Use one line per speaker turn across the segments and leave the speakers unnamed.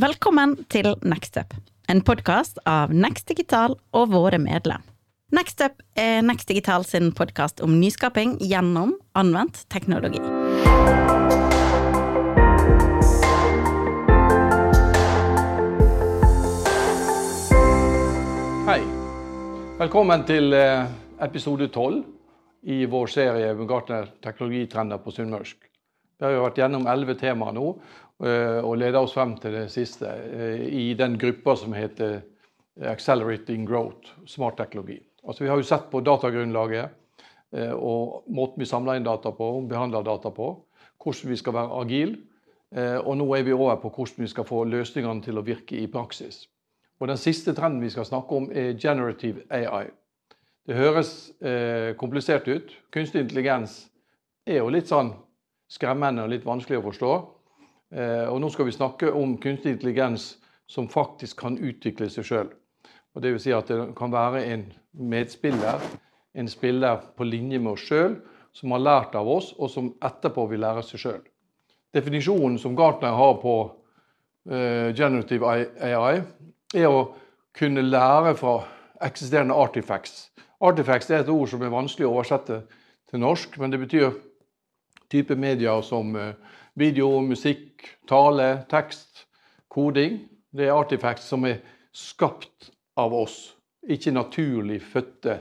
Velkommen til Nextup, en podkast av Next Digital og våre medlem. Nextup er Next Digital sin podkast om nyskaping gjennom anvendt teknologi.
Hei. Velkommen til eh, episode 12 i vår serie Gartner teknologitrender på sunnmørsk. Vi har jo vært gjennom elleve temaer nå og leda oss frem til det siste eh, i den gruppa som heter Accelerating Growth, smart teknologi. Altså Vi har jo sett på datagrunnlaget og måten vi samler inn data på, behandler data på, hvordan vi skal være agile. Og nå er vi over på hvordan vi skal få løsningene til å virke i praksis. Og Den siste trenden vi skal snakke om, er generative AI. Det høres eh, komplisert ut. Kunstig intelligens er jo litt sånn skremmende og litt vanskelig å forstå. Eh, og nå skal vi snakke om kunstig intelligens som faktisk kan utvikle seg sjøl. Dvs. Si at det kan være en medspiller, en spiller på linje med oss sjøl, som har lært av oss, og som etterpå vil lære seg sjøl. Definisjonen som Gartner har på eh, generative AI, er å kunne lære fra eksisterende artifacts. Artifacts er et ord som er vanskelig å oversette til norsk, men det betyr type medier som eh, video, musikk, tale, tekst, koding. Det er artifacts som er skapt av oss, ikke naturlig fødte.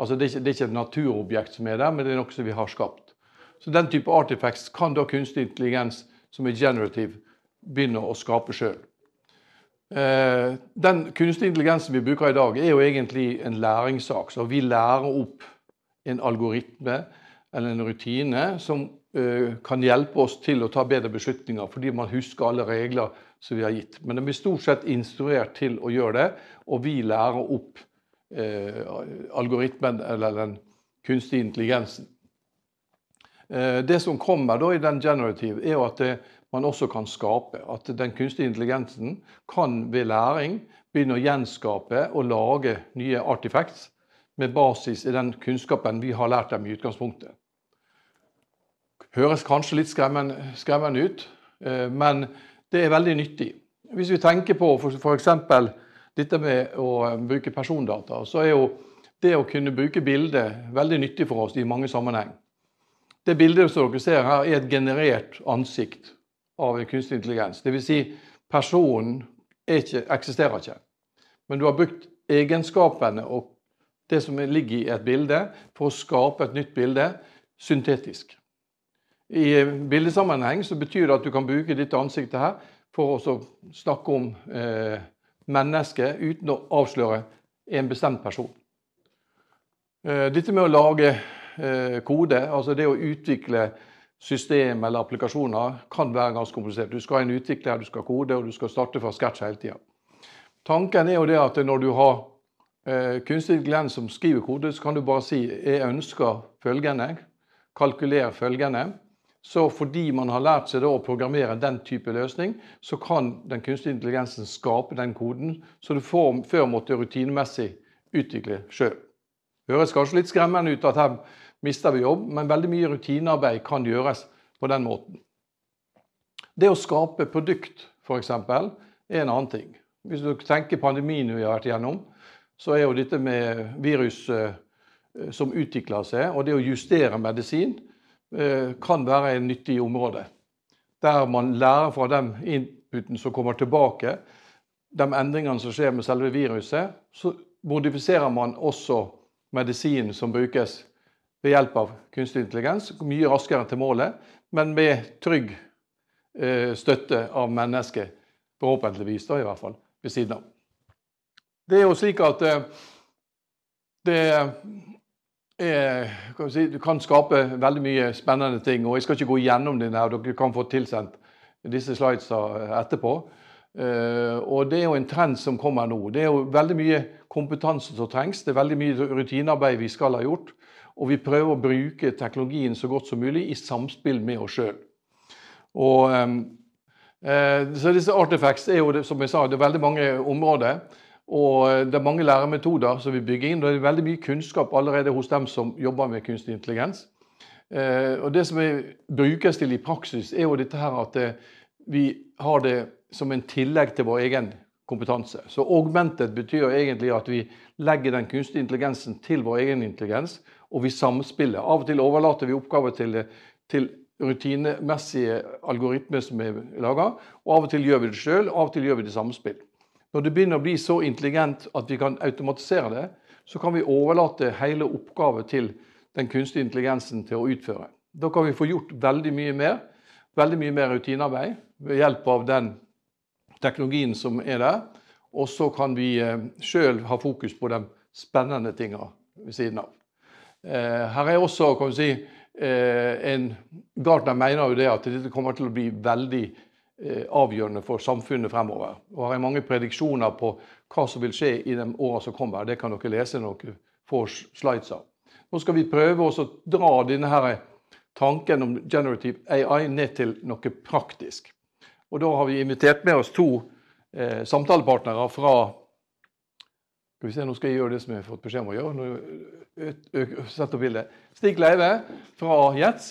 Altså det er, ikke, det er ikke et naturobjekt som er der, men det er noe som vi har skapt. Så Den type artifacts kan da kunstig intelligens, som er generativ, begynne å skape sjøl. Eh, den kunstige intelligensen vi bruker i dag, er jo egentlig en læringssak. Så vi lærer opp en algoritme eller en rutine som kan hjelpe oss til å ta bedre beslutninger, fordi man husker alle regler som vi har gitt. Men de blir stort sett instruert til å gjøre det, og vi lærer opp eh, algoritmen eller den kunstige intelligensen. Det som kommer da i den generative, er jo at det, man også kan skape. At den kunstige intelligensen kan ved læring begynne å gjenskape og lage nye artifacts med basis i den kunnskapen vi har lært dem i utgangspunktet. Høres kanskje litt skremmende, ut, eh, men det er veldig nyttig. Hvis vi tenker på f.eks. dette med å bruke persondata, så er jo det å kunne bruke bilder veldig nyttig for oss i mange sammenheng. Det bildet som dere ser her, er et generert ansikt av en kunstig intelligens. Dvs. Si, personen ikke, eksisterer ikke. Men du har brukt egenskapene og det som ligger i et bilde, for å skape et nytt bilde syntetisk. I bildesammenheng så betyr det at du kan bruke ditt ansiktet her for å snakke om eh, mennesket uten å avsløre en bestemt person. Eh, dette med å lage eh, kode, altså det å utvikle system eller applikasjoner kan være ganske komplisert. Du skal ha en utvikler, du skal ha kode, og du skal starte fra scratch hele tida. Tanken er jo det at når du har eh, kunstig intelligens som skriver kode, så kan du bare si 'jeg ønsker følgende', kalkuler følgende. Så fordi man har lært seg å programmere den type løsning, så kan den kunstige intelligensen skape den koden så du får, før måtte rutinemessig utvikle sjøl. Høres kanskje litt skremmende ut at her mister vi jobb, men veldig mye rutinearbeid kan gjøres på den måten. Det å skape produkt, f.eks., er en annen ting. Hvis du tenker pandemien vi har vært gjennom, så er jo dette med virus eh, som utvikler seg, og det å justere medisin, kan være en nyttig område. Der man lærer fra den inputen som kommer tilbake, de endringene som skjer med selve viruset, så modifiserer man også medisinen som brukes ved hjelp av kunstig intelligens, mye raskere til målet, men med trygg eh, støtte av mennesket, forhåpentligvis da i hvert fall, ved siden av. Det er jo slik at eh, det er, kan si, Du kan skape veldig mye spennende ting, og jeg skal ikke gå gjennom det her, dere kan få tilsendt disse slidesa etterpå. Uh, og Det er jo en trend som kommer nå. Det er jo veldig mye kompetanse som trengs. Det er veldig mye rutinearbeid vi skal ha gjort. Og vi prøver å bruke teknologien så godt som mulig i samspill med oss sjøl. Eh, så disse artifacts er jo, som jeg sa, det er veldig mange områder. Og det er mange læremetoder som vi bygger inn. og Det er veldig mye kunnskap allerede hos dem som jobber med kunstig intelligens. Eh, og Det som brukes til i praksis, er jo dette her at eh, vi har det som en tillegg til vår egen kompetanse. Så augmented betyr egentlig at vi legger den kunstige intelligensen til vår egen intelligens, og vi samspiller. Av og til overlater vi oppgaver til, til rutinemessige algoritmer som er laga, og av og til gjør vi det sjøl, av og til gjør vi det samspill. Når det begynner å bli så intelligent at vi kan automatisere det, så kan vi overlate hele oppgaven til den kunstige intelligensen til å utføre. Da kan vi få gjort veldig mye mer, veldig mye mer rutinearbeid ved hjelp av den teknologien som er der. Og så kan vi eh, sjøl ha fokus på de spennende tinga ved siden av. Eh, her er også kan vi si, eh, en Gartner mener jo det at dette kommer til å bli veldig avgjørende for samfunnet fremover. Og har mange prediksjoner på hva som vil skje i de årene som kommer. Det kan dere lese når dere får slides av. Nå skal vi prøve å dra denne her tanken om generative AI ned til noe praktisk. Og da har vi invitert med oss to eh, samtalepartnere fra skal vi se, Nå skal jeg gjøre det som jeg har fått beskjed om å gjøre. Sett opp bildet. Stig Leive fra Jets,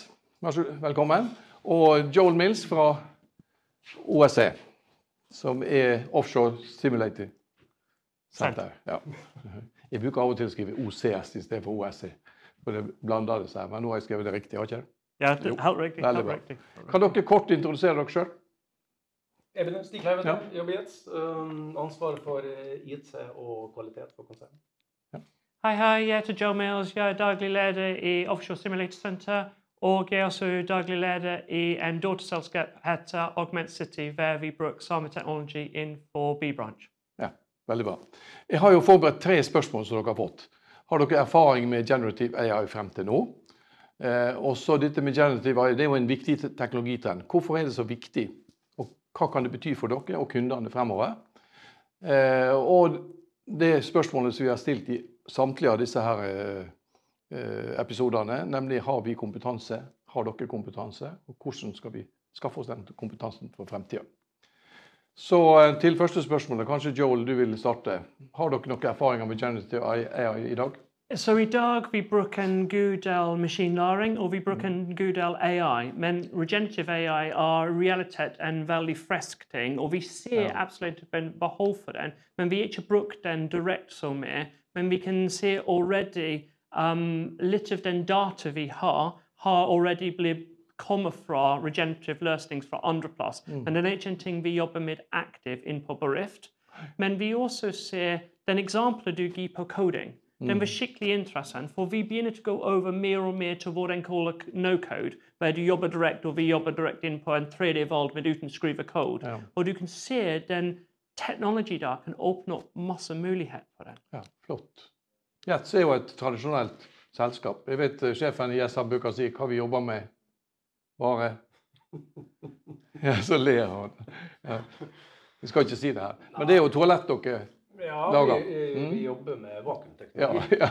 velkommen. Og Joel Mills fra OSC, som er Offshore Simulator Center. Ja. Jeg bruker av og til å skrive OCS i stedet for OSE, For det blander det seg. Men nå har jeg skrevet det riktig, har ikke det?
Ja, helt riktig. Veldig bra.
Kan dere kort introdusere dere sjøl?
Eben Stig Kleiven, ja. jobber i ETS. Ansvaret ansvar for IT og kvalitet på konsernet.
Ja. Hei, hei. Jeg heter Joe Mills. Jeg er daglig leder i Offshore Simulator Center. Og jeg er også daglig leder i en dataselskap heter Augment City, der vi bruker samme teknologi innenfor B-branch.
Ja, veldig bra. Jeg har jo forberedt tre spørsmål som dere har fått. Har dere erfaring med generative AI frem til nå? Eh, og så dette med generative AI, Det er jo en viktig teknologitrend. Hvorfor er det så viktig Og hva kan det bety for dere og kundene fremover? Eh, og det spørsmålet som vi har stilt i samtlige av disse her eh, episodene, nemlig har vi kompetanse? Har dere kompetanse? Og hvordan skal vi skaffe oss den kompetansen for fremtida? Så eh, til første spørsmålet, kanskje Joel, du vil starte. Har dere noen erfaringer med generative AI i dag?
Så i dag vi bruker en god del maskinlæring og vi bruker en god del AI. Men regenerative AI er realitet en veldig frisk ting, og vi ser ja. absolutt behov for den. Men vi har ikke brukt den direkte så mye. Men vi kan se allerede um, litt av den data vi har, har allerede blitt kommer fra regenerative løsninger fra andreplass. Mm. Men det er ikke en ting vi jobber med aktivt inn på bedrift. Men vi også ser den eksempelet du gir på coding. Den var mm. skikkelig interessant, for vi begynner å gå over mer og mer til hva en kaller no-code, der du jobber direkte, og vi jobber direkte inn på en 3D-valg, men uten å skrive kode. Ja. Og du kan se den teknologi der kan åpne opp masse muligheter for den.
Ja, flott. Jets er jo et tradisjonelt selskap. Jeg vet eh, Sjefen i Jessa bruker å si hva vi jobber med. Bare Ja, så ler han. Ja. Vi skal ikke si det her. Men det er jo toalett dere
ja, vi, mm. vi, jobber med vakuumteknologi. Ja,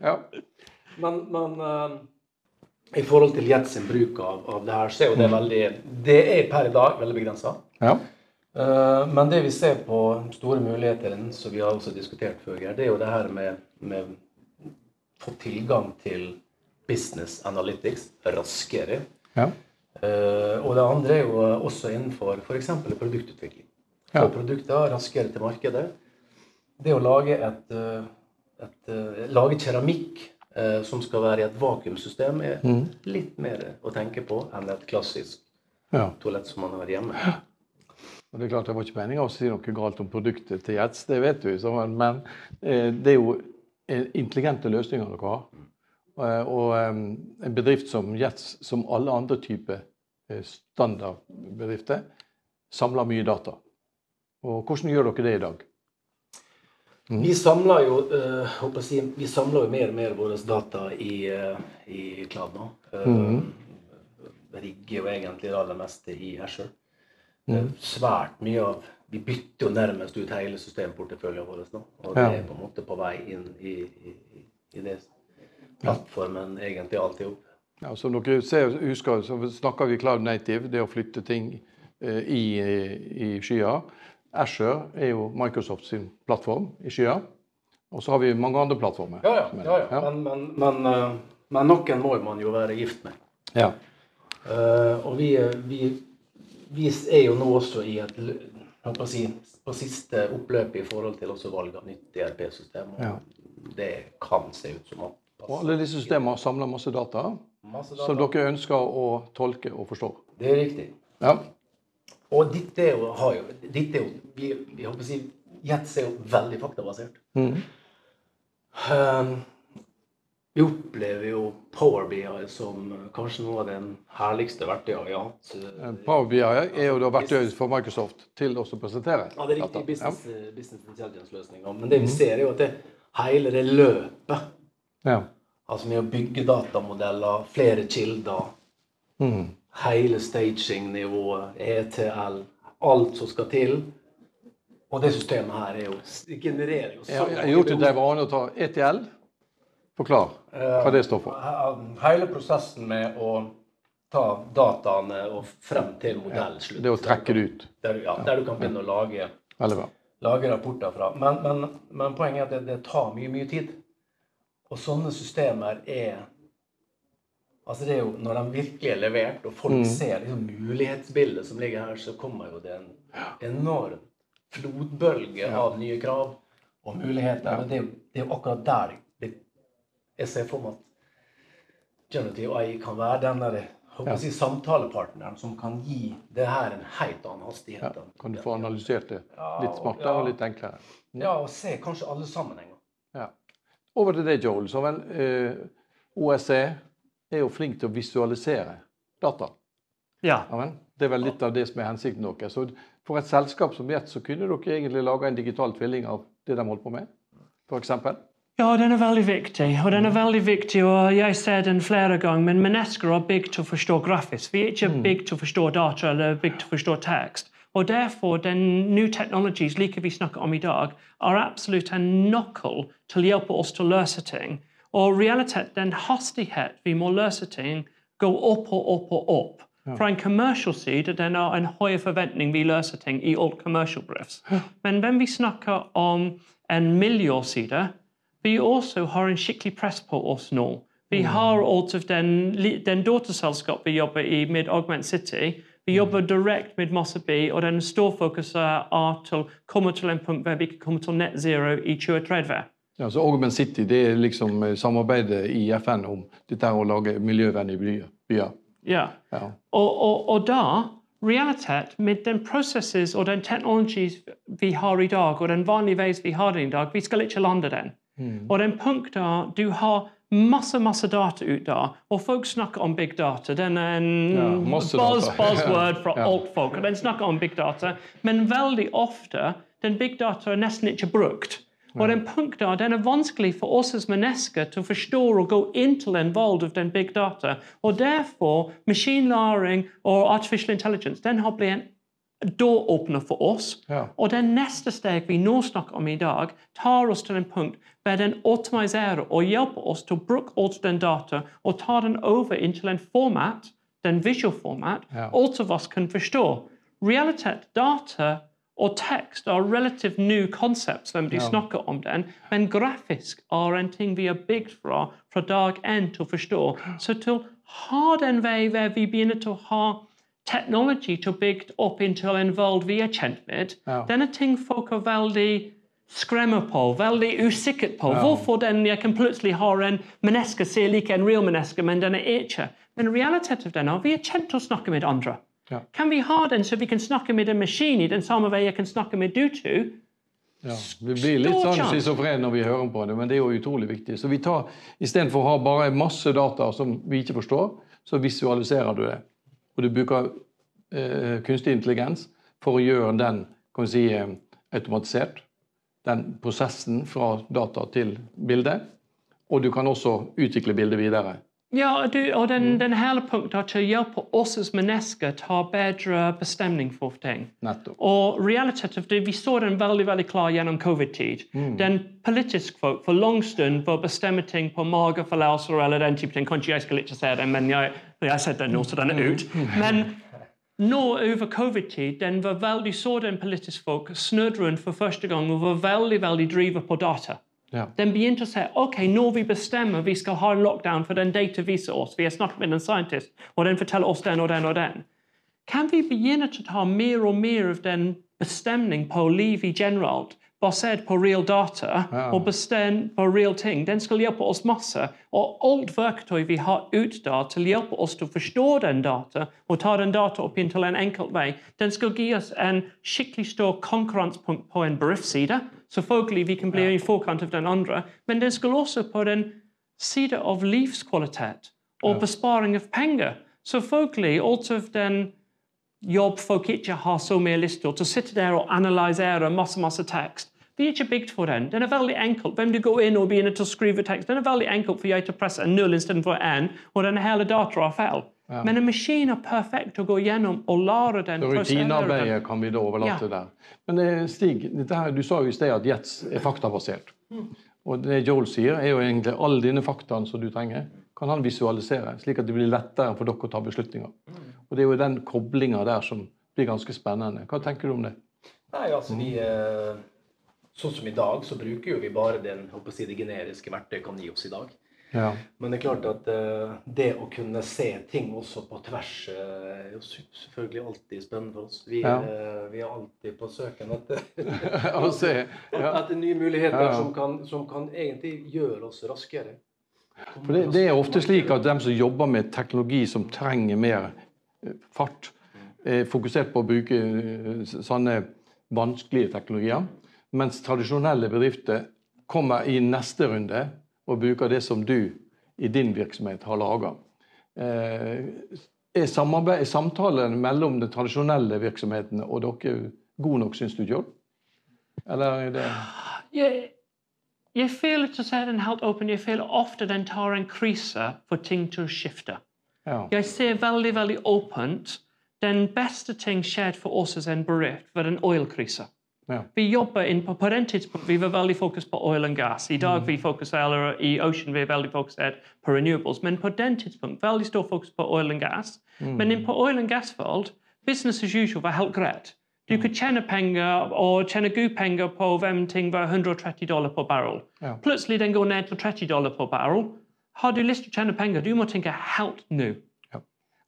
ja.
men, men uh, i forhold til Jets bruk av, av, det her, så er jo det mm. veldig Det er per i dag veldig begrensa.
Ja.
Uh, men det vi ser på store muligheter, som vi har også diskutert før, det er jo det her med, med få tilgang til business analytics raskere.
Ja.
Uh, og det andre er jo også innenfor f.eks. produktutvikling få produkter raskere til markedet. Det å lage et, eh, et, eh, lage keramikk eh, som skal være i et vakuumsystem, er mm. litt mer å tenke på enn et klassisk ja. toalett som man har hjemme.
Og det er klart, det var ikke meninga å si noe galt om produktet til Jets, det vet du. Men det er jo intelligente løsninger dere har. Og en bedrift som Jets, som alle andre typer standardbedrifter, samler mye data. Og hvordan gjør dere det i dag?
Mm. Vi samler jo si, vi samler jo mer og mer våre data i, i cloud nå. Mm. Rigger jo egentlig det aller meste i Azure. Mm. Svært mye av Vi bytter jo nærmest ut hele systemporteføljen vår nå. Og det er på en måte på vei inn i, i, i det plattformen egentlig alltid opp.
Ja, som dere ser, husker, så snakker vi cloud native, det å flytte ting i, i skya. Asher er jo Microsoft sin plattform i skya. Og så har vi mange andre plattformer.
Ja, ja. ja, ja. Men, men, men, eh, men, noen må man jo være gift med.
Ja.
Uh, og vi, vi, vi er jo nå også i et si, på siste oppløp i forhold til også valg av nytt DRP-system. og
Ja.
Det kan se ut som at
Og alle disse systemene samler masse data
masse
som dere ønsker å tolke og forstå.
Det er riktig.
Ja.
Og dette er jo, har jo, dette er jo vi, vi håper å si, Jets er jo veldig faktabasert.
Mm.
Um, vi opplever jo Power BI som eh, kanskje noe av den herligste verktøyet vi har hatt. eh,
Power BI er jo da verktøyet for Microsoft til å presentere.
Ja, det er riktig business, ja. business intelligence-løsninger. Men det vi ser, er jo at det, hele det løpet,
Ja.
altså med å bygge datamodeller, flere kilder,
mm.
hele staging-nivået, ETL, alt som skal til. Og det systemet her er jo det genererer jo så
ja, jeg har gjort det til vane å ta ETL. Forklar hva det står for.
Hele prosessen med å ta dataene og frem til modellslutt.
Det å trekke det ut.
Der, ja, der du kan begynne å lage, lage rapporter fra. Men, men, men poenget er at det, det tar mye, mye tid. Og sånne systemer er Altså det er jo Når de virkelig er levert, og folk ser liksom mulighetsbildet som ligger her, så kommer jo det en enorm flodbølge av nye krav og muligheter. Men det er, jo, det er jo akkurat der jeg ser for meg at Generative AI kan være den der, si, samtalepartneren som kan gi det her en helt annen hastighet.
Ja. Kan du få analysert det litt smartere
ja.
og litt enklere?
Ja, og se kanskje alle sammenhenger.
Ja. Over til deg, Joel. Så vel, eh, OSE er jo flink til å visualisere data.
Ja.
Amen. Det er vel litt av det som er hensikten deres. Så for et selskap som Jet, så kunne dere egentlig lage en digital tvilling av det de holdt på med, f.eks.
Ja, den er veldig viktig. Og den er veldig viktig, og jeg ser den flere ganger, men mennesker er bygd til å forstå grafisk. Vi er ikke bygd til å forstå data eller bygd til å forstå tekst. Og derfor, den new technologies, like vi snakker om i dag, er absolutt en nøkkel til å hjelpe oss til å løse ting. Og realitet, den hastighet vi må løse ting, går opp og opp og opp. Fra en commercial side den er en høy forventning vi løser ting i alt commercial drifts. Men når vi snakker om en miljøside, vi også har en skikkelig press på oss nå. Vi har altså den, den dataselskap vi jobber i med Augment City. Vi jobber direkte med Masse B, og den store fokuset er til å komme til en punkt hvor vi kan komme til net zero i 2030.
Ja, så Augment City det er liksom eh, samarbeidet i FN om dette å lage miljøvennlige byer.
Ja.
Ja.
Og, og, og da, realitet, med den prosessen og den teknologien vi har i dag, og den vanlige veien vi har i dag, vi skal ikke lande den. Og den punkt er, du har masse, masse data ut der, og folk snakker om big data. Den er en
Ja,
buzz, buzzword fra
Ja.
alt folk. og Den snakker om big data, men veldig ofte den big data er nesten ikke brukt. Og den punkt er, den er vanskelig for oss som mennesker til å forstå og gå inn til en vold av den big data. Og derfor, maskinlæring og artificial intelligence den har blitt en døråpner for oss.
Ja.
Og det neste steg vi nå snakker om i dag, tar oss til en punkt hvor den optimiserer og hjelper oss til å bruke alt den data og ta den over inn til en format, den visual format,
Ja.
alt av oss kan forstå. Realitet, data og tekst er relativt nye concepts når de snakker om den, men grafisk er en ting vi er bygd fra fra dag én til å forstå. Så til å ha den vei hvor vi begynner til å ha technology to å bygge opp inntil en verden vi er kjent
Ja.
denne ting folk er veldig skremmer på, veldig usikker på. Hvorfor den jeg kan plutselig ha en menneske ser like en real menneske, men den er ikke. Men realiteten av den er vi er kjent til å snakke med andre.
Ja.
Kan vi ha den så vi kan snakke med en maskin i den samme vei jeg kan snakke med du to?
Ja, vi blir litt sånn schizofrene når vi hører på det, men det er jo utrolig viktig. Så vi tar, istedenfor å ha bare masse data som vi ikke forstår, så visualiserer du det. Og du bruker eh, kunstig intelligens for å gjøre den kan vi si, eh, automatisert. Den prosessen fra data til bilde. Og du kan også utvikle bildet videre.
Ja, og du, og den, den hele punktet er til å hjelpe oss som mennesker ha bedre bestemning for ting.
Nettopp.
Og realiteten Vi så den veldig veldig klar gjennom covid-tid. Den politisk folk for lang stund bør bestemme ting på mageforlauser eller den type ting. Kanskje jeg skal ikke se det, men jeg, jeg har sett den nå, så den er ut. Men nå over covid-tid den var veldig så den politisk folk snudd rundt for første gang og var veldig veldig drevet på data.
Ja.
Den begynte å si ok, når vi bestemmer vi skal ha en lockdown, for den data viser oss, vi har snakket med en scientist, og den forteller oss den og den og den. Kan vi begynne å ta mer og mer av den bestemning på liv i generelt, basert på real data og bestemt på real ting, den skal hjelpe oss masse. Og alt verktøy vi har ut da til å hjelpe oss til å forstå den data og ta den data opp inn til en enkelt vei, den skal gi oss en skikkelig stor konkurransepunkt på en bedriftsside. Selvfølgelig vi kan bli i forkant av den andre, men den skal også på den side av livskvalitet og besparing av penger. Selvfølgelig alt av den jobb folk ikke har så mye lyst til, til å sitte der og analysere masse, masse tekst. Vi er ikke bygd for den. Den er veldig enkel. Hvem du går inn og begynner til å skrive tekst, den er veldig enkel for jeg til å presse en null istedenfor en, og den hele data er feil. Ja. Men en maskin er perfekt å gå gjennom og lære den.
Rutinearbeidet kan vi da overlate ja. der. Men eh, Stig, her, du sa jo i sted at Jets er faktabasert. Mm. Og det Joel sier, er jo egentlig alle dine faktaene som du trenger, kan han visualisere, slik at det blir lettere for dere å ta beslutninger. Og Det er jo den koblinga der som blir ganske spennende. Hva tenker du om det?
Nei, altså vi, eh, Sånn som i dag, så bruker jo vi bare den, si, det generiske verktøyet kan gi oss i dag. Ja. Men det er klart at uh, det å kunne se ting også på tvers uh, er jo selvfølgelig alltid spennende for oss. Vi, ja. uh, vi er alltid på søken etter, etter nye muligheter som kan, som, kan, egentlig gjøre oss raskere.
For det, det, er ofte slik at de som jobber med teknologi som trenger mer fart, er fokusert på å bruke sånne vanskelige teknologier. Mens tradisjonelle bedrifter kommer i neste runde og bruker det som du i din virksomhet har laga. Eh, er, er samtalen mellom den tradisjonelle virksomheten og dere god nok, syns du, John? Eller er det
jeg, jeg føler til å si den helt åpen, jeg føler ofte den tar en krise for ting til å skifte. Ja. Jeg ser veldig veldig åpent den beste ting skjedde for oss som en bedrift, var en oil-krise. Ja. Vi jobber inn på, på den tidspunkt vi var veldig fokusert på oil and gas. I dag mm. vi fokuserer i Ocean vi er veldig fokusert på renewables. Men på den tidspunkt veldig stor fokus på oil and gas. Mm. Men på oil and gas-felt business as usual var helt greit. Du mm. kunne tjene penger og tjene gode penger på hvem ting var 130 dollar på barrel. Ja. Plutselig den går ned til 30 dollar på barrel. Har du lyst til å tjene penger, du må tenke helt nå. Ja.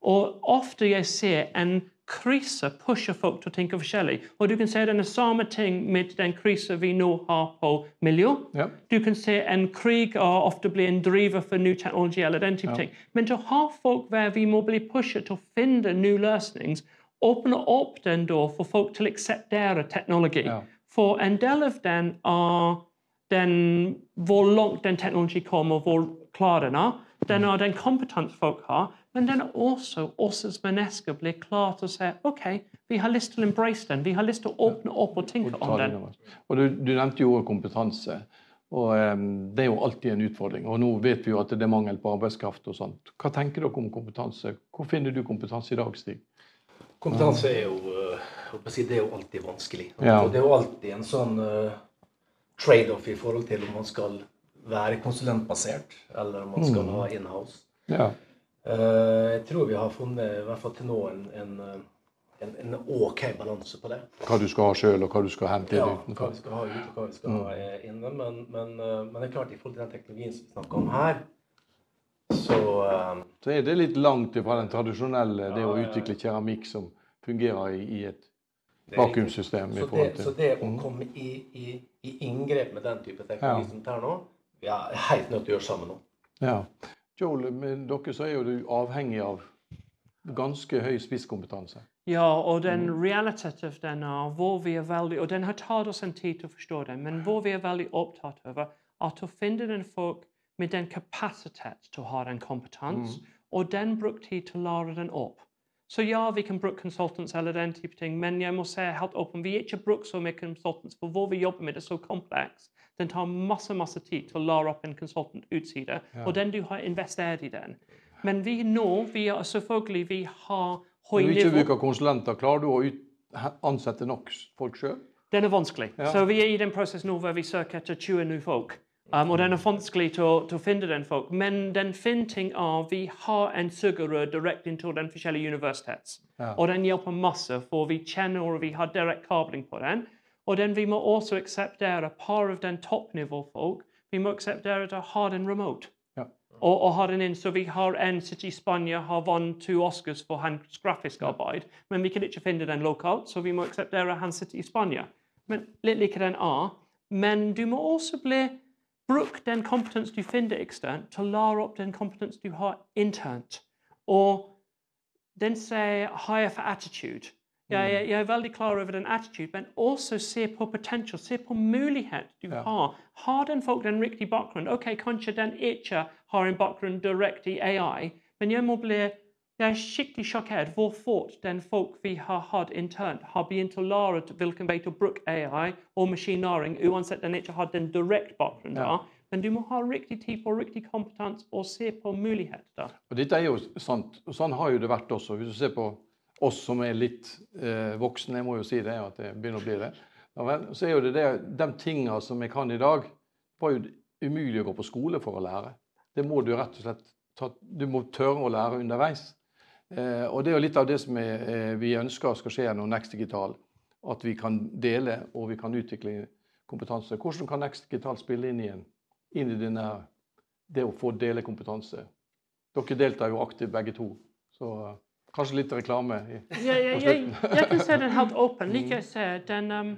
Og ofte jeg ser en krise pusher folk til å tenke forskjellig. Og du kan se den samme ting med den krisen vi nå har på miljø. Ja. Du kan se en krig og ofte bli en driver for ny teknologi. eller den type ja. ting. Men til å ha folk der vi må bli pushet til å finne nye løsninger, åpne opp den da for folk til å akseptere teknologi. Ja. For en del av den er den, hvor langt den teknologi kommer, hvor klar den er. Den er den kompetanse folk har, men den er også oss som mennesker blir klar til å si OK, vi har lyst til å embrace den. Vi har lyst til å åpne opp og tenke om den.
Og du, du nevnte jo kompetanse. og um, Det er jo alltid en utfordring. og Nå vet vi jo at det er mangel på arbeidskraft. og sånt. Hva tenker dere om kompetanse? Hvor finner du kompetanse i dag, Stig?
Kompetanse er jo, uh, si, det er jo alltid vanskelig. Ja. Det er jo alltid en sånn uh, trade-off i forhold til om man skal være konsulentbasert, eller om man skal mm. ha inhouse. Ja. Eh, jeg tror vi har funnet, i hvert fall til nå, en, en, en, en OK balanse på det.
Hva du skal ha sjøl, og hva du skal hente
inn ja, utenfor? Hva vi skal ha ute, og hva vi skal mm. ha eh, inne. Men, men, eh, men, det er klart, i forhold til den teknologien som vi snakker om her, så
Så er det litt langt fra den tradisjonelle, ja, det å utvikle keramikk som fungerer i, i et vakuumsystem.
Så det, så det å mm. komme i, i, i, inngrep med den type teknologi ja. som det er nå, vi er helt nødt til å gjøre sammen nå.
Ja. Joel, med dere så er jo du avhengig av ganske høy spisskompetanse.
Ja, og den mm. realiteten den er hvor vi er veldig, og den har tatt oss en tid til å forstå den, men hvor vi er veldig opptatt over at å finne den folk med den kapasitet til å ha den kompetanse, mm. og den bruke tid til å lære den opp. Så ja, vi kan bruke consultants eller den type ting, men jeg må si helt åpen, vi har ikke brukt så mye consultants, for hvor vi jobber med det er så komplekst. Den tar masse masse tid til å lære opp en konsultant utside, ja. og den du har investert i den. Men vi nå, vi er selvfølgelig vi har høy Når
du ikke bruker konsulenter, klarer du å ansette nok folk sjøl?
Den er vanskelig. Ja. Så vi er i den prosessen nå hvor vi søker etter 20 nye folk. Um, og den er vanskelig til til å, finne den folk. Men den finner ting av vi har en sugerør direkte inn til den forskjellige universitets. Ja. Og den hjelper masse, for vi kjenner og vi har direkte kabling på den. Og den vi må også akseptere par av den toppnivåfolk. Vi må akseptere å ha den remote. Ja. och, och har den in så vi har en sitter i Spanien har vunnit två Oscars för hans grafiska arbete. Men vi kan inte finna den lokalt så vi måste acceptera att han sitter i Spanien. Men lite lika den är. Men du må också bli bruk den kompetens du finner externt till att lära upp den kompetens du har internt. Och den säger higher for attitude. Jeg, er- jeg er veldig klar over den attitude, men også se på potential, se på mulighet du har. Har den folk den riktige bakgrunn? Ok, kanskje den ikke har en bakgrunn direkte i AI, men jeg må bli jeg er skikkelig sjokkert hvor fort den folk vi har hatt internt, har begynt å lære hvilken vei til å bruke AI og maskinlæring, uansett den ikke har den direkte bakgrunnen. da. Men du må ha riktig tid på riktig kompetanse og se på muligheter.
Og dette er jo sant. Sånn har jo det vært også. Hvis du ser på oss som er litt eh, voksne, jeg må jo si det, at det begynner å bli det, ja, vel, så er jo det det, de tingene som jeg kan i dag, var jo umulig å gå på skole for å lære. Det må du rett og slett ta, du må tørre å lære underveis. Eh, og det er jo litt av det som er, eh, vi ønsker skal skje gjennom Next Digital. At vi kan dele og vi kan utvikle kompetanse. Hvordan kan Next Digital spille inn igjen? inn i denne, det å få dele kompetanse? Dere deltar jo aktivt begge to. Så kanskje litt reklame. I,
Ja, ja, jeg, jeg kan se den helt åpen. Like jeg ser, den um,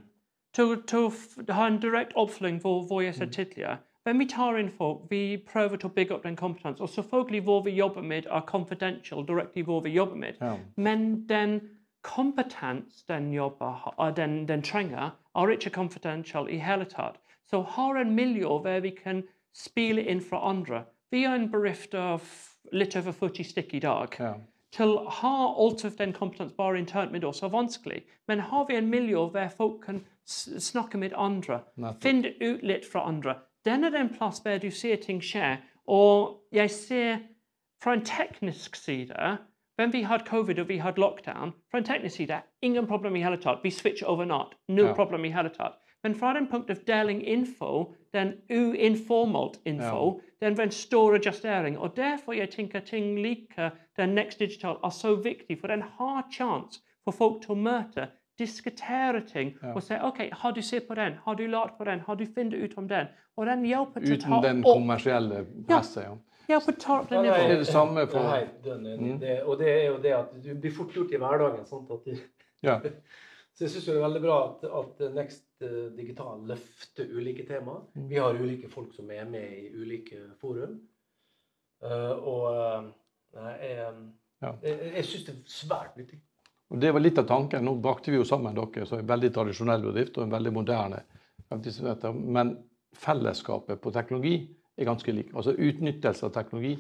til, til ha en direkte oppfølging hvor, hvor jeg sa tidligere. Hvem vi tar inn folk, vi prøver å bygge opp den kompetansen. Og selvfølgelig hvor vi jobber med, er confidential direkte hvor vi jobber med.
Ja.
Men den kompetens den jobber, uh, den, den trenger, er ikke confidential i hele tatt. Så har en miljø hvor vi kan spille inn fra andre. Vi er en bedrift av litt over 40 stykker i dag
ja.
Til å ha alt av den kompetansen bare internt med oss er vanskelig. Men har vi en miljø hvor folk kan s- snakke med andre,
Nettopp.
finne ut litt fra andre, den er den plass hvor du ser ting skje. Og jeg ser fra en teknisk side When vi hadde covid og vi hadde lockdown, fra en teknisk side, ingen problem i hele tatt. Vi switcher over natt. No
Ja.
problem i hele tatt. Men fra den punkt av deling info, den uinformalt info, den var en stor adjustering. Og derfor jeg tenker ting like den Next Digital er så viktig, for den har chans for folk til å møte, diskutere ting og si OK, har du sett på den? Har du lært på den? Har du funnet ut om den? Og den hjelper til å
Uten
ta
den kommersielle presset. Ja.
opp det
er det samme for
helt dønn enig. Det, og det er jo det at du blir fort gjort i hverdagen. sånn At du,
ja.
så jeg syns det er veldig bra at, at Next eh, Digital løfter ulike temaer. Vi har ulike folk som er med i ulike forum. Eh, og eh, jeg, jeg, jeg syns det er svært nyttig.
Og Det var litt av tanken. Nå brakte vi jo sammen dere som er en veldig tradisjonell bedrift og en veldig moderne. Men fellesskapet på teknologi er ganske lik. Altså Utnyttelse av teknologi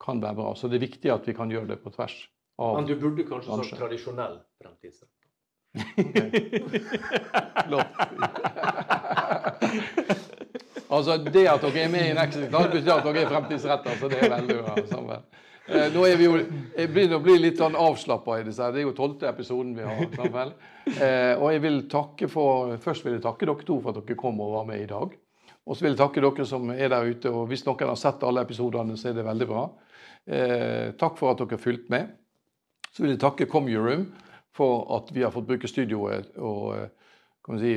kan være bra. Så det er viktig at vi kan gjøre det på tvers av
Men du burde Kanskje. sagt tradisjonell fremtidsrett.
Altså, det at dere er med i Digital, betyr at dere er fremtidsretta. Så det er veldig bra. sammen. Eh, nå er vi jo, Jeg begynner å bli litt sånn avslappa i disse. Det er jo tolvte episoden vi har. sammen. Eh, og jeg vil takke for, Først vil jeg takke dere to for at dere kom og var med i dag. Og så vil jeg takke dere som er der ute. og Hvis noen har sett alle episodene, så er det veldig bra. Eh, takk for at dere har fulgt med. Så vil jeg takke Comeuroom for at vi har fått bruke studioet og eh, si,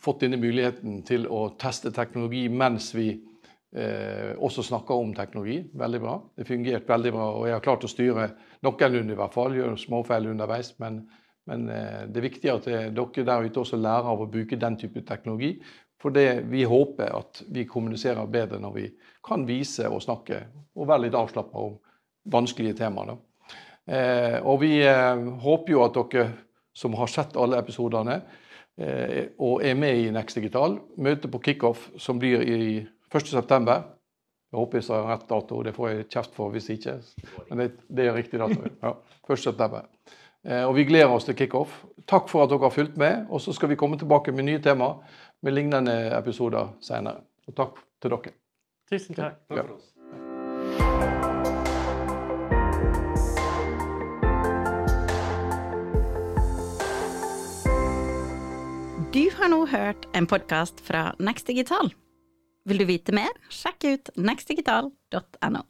fått denne muligheten til å teste teknologi mens vi eh, også snakker om teknologi. Veldig bra. Det fungerte veldig bra, og jeg har klart å styre noenlunde i hvert fall. Gjør småfeil underveis, men, men eh, det er viktig at eh, dere der ute også lærer av å bruke den type teknologi. For det, vi håper at vi kommuniserer bedre når vi kan vise og snakke og være litt avslappa om vanskelige temaer. da. Eh, og vi eh, håper jo at dere som har sett alle episodene eh, og er med i Next Digital, møter på kickoff som blir i 1.9. Jeg håper jeg sa rett dato, det får jeg kjeft for hvis ikke. Men det, det er riktig dato. ja. 1.9. Eh, og vi gleder oss til kickoff. Takk for at dere har fulgt med. Og så skal vi komme tilbake med nye tema med lignende episoder senere. Og takk til dere.
Tusen takk.
Ja.
Du har nå hørt en podkast fra Next Digital. Vil du vite mer, sjekk ut nextdigital.no.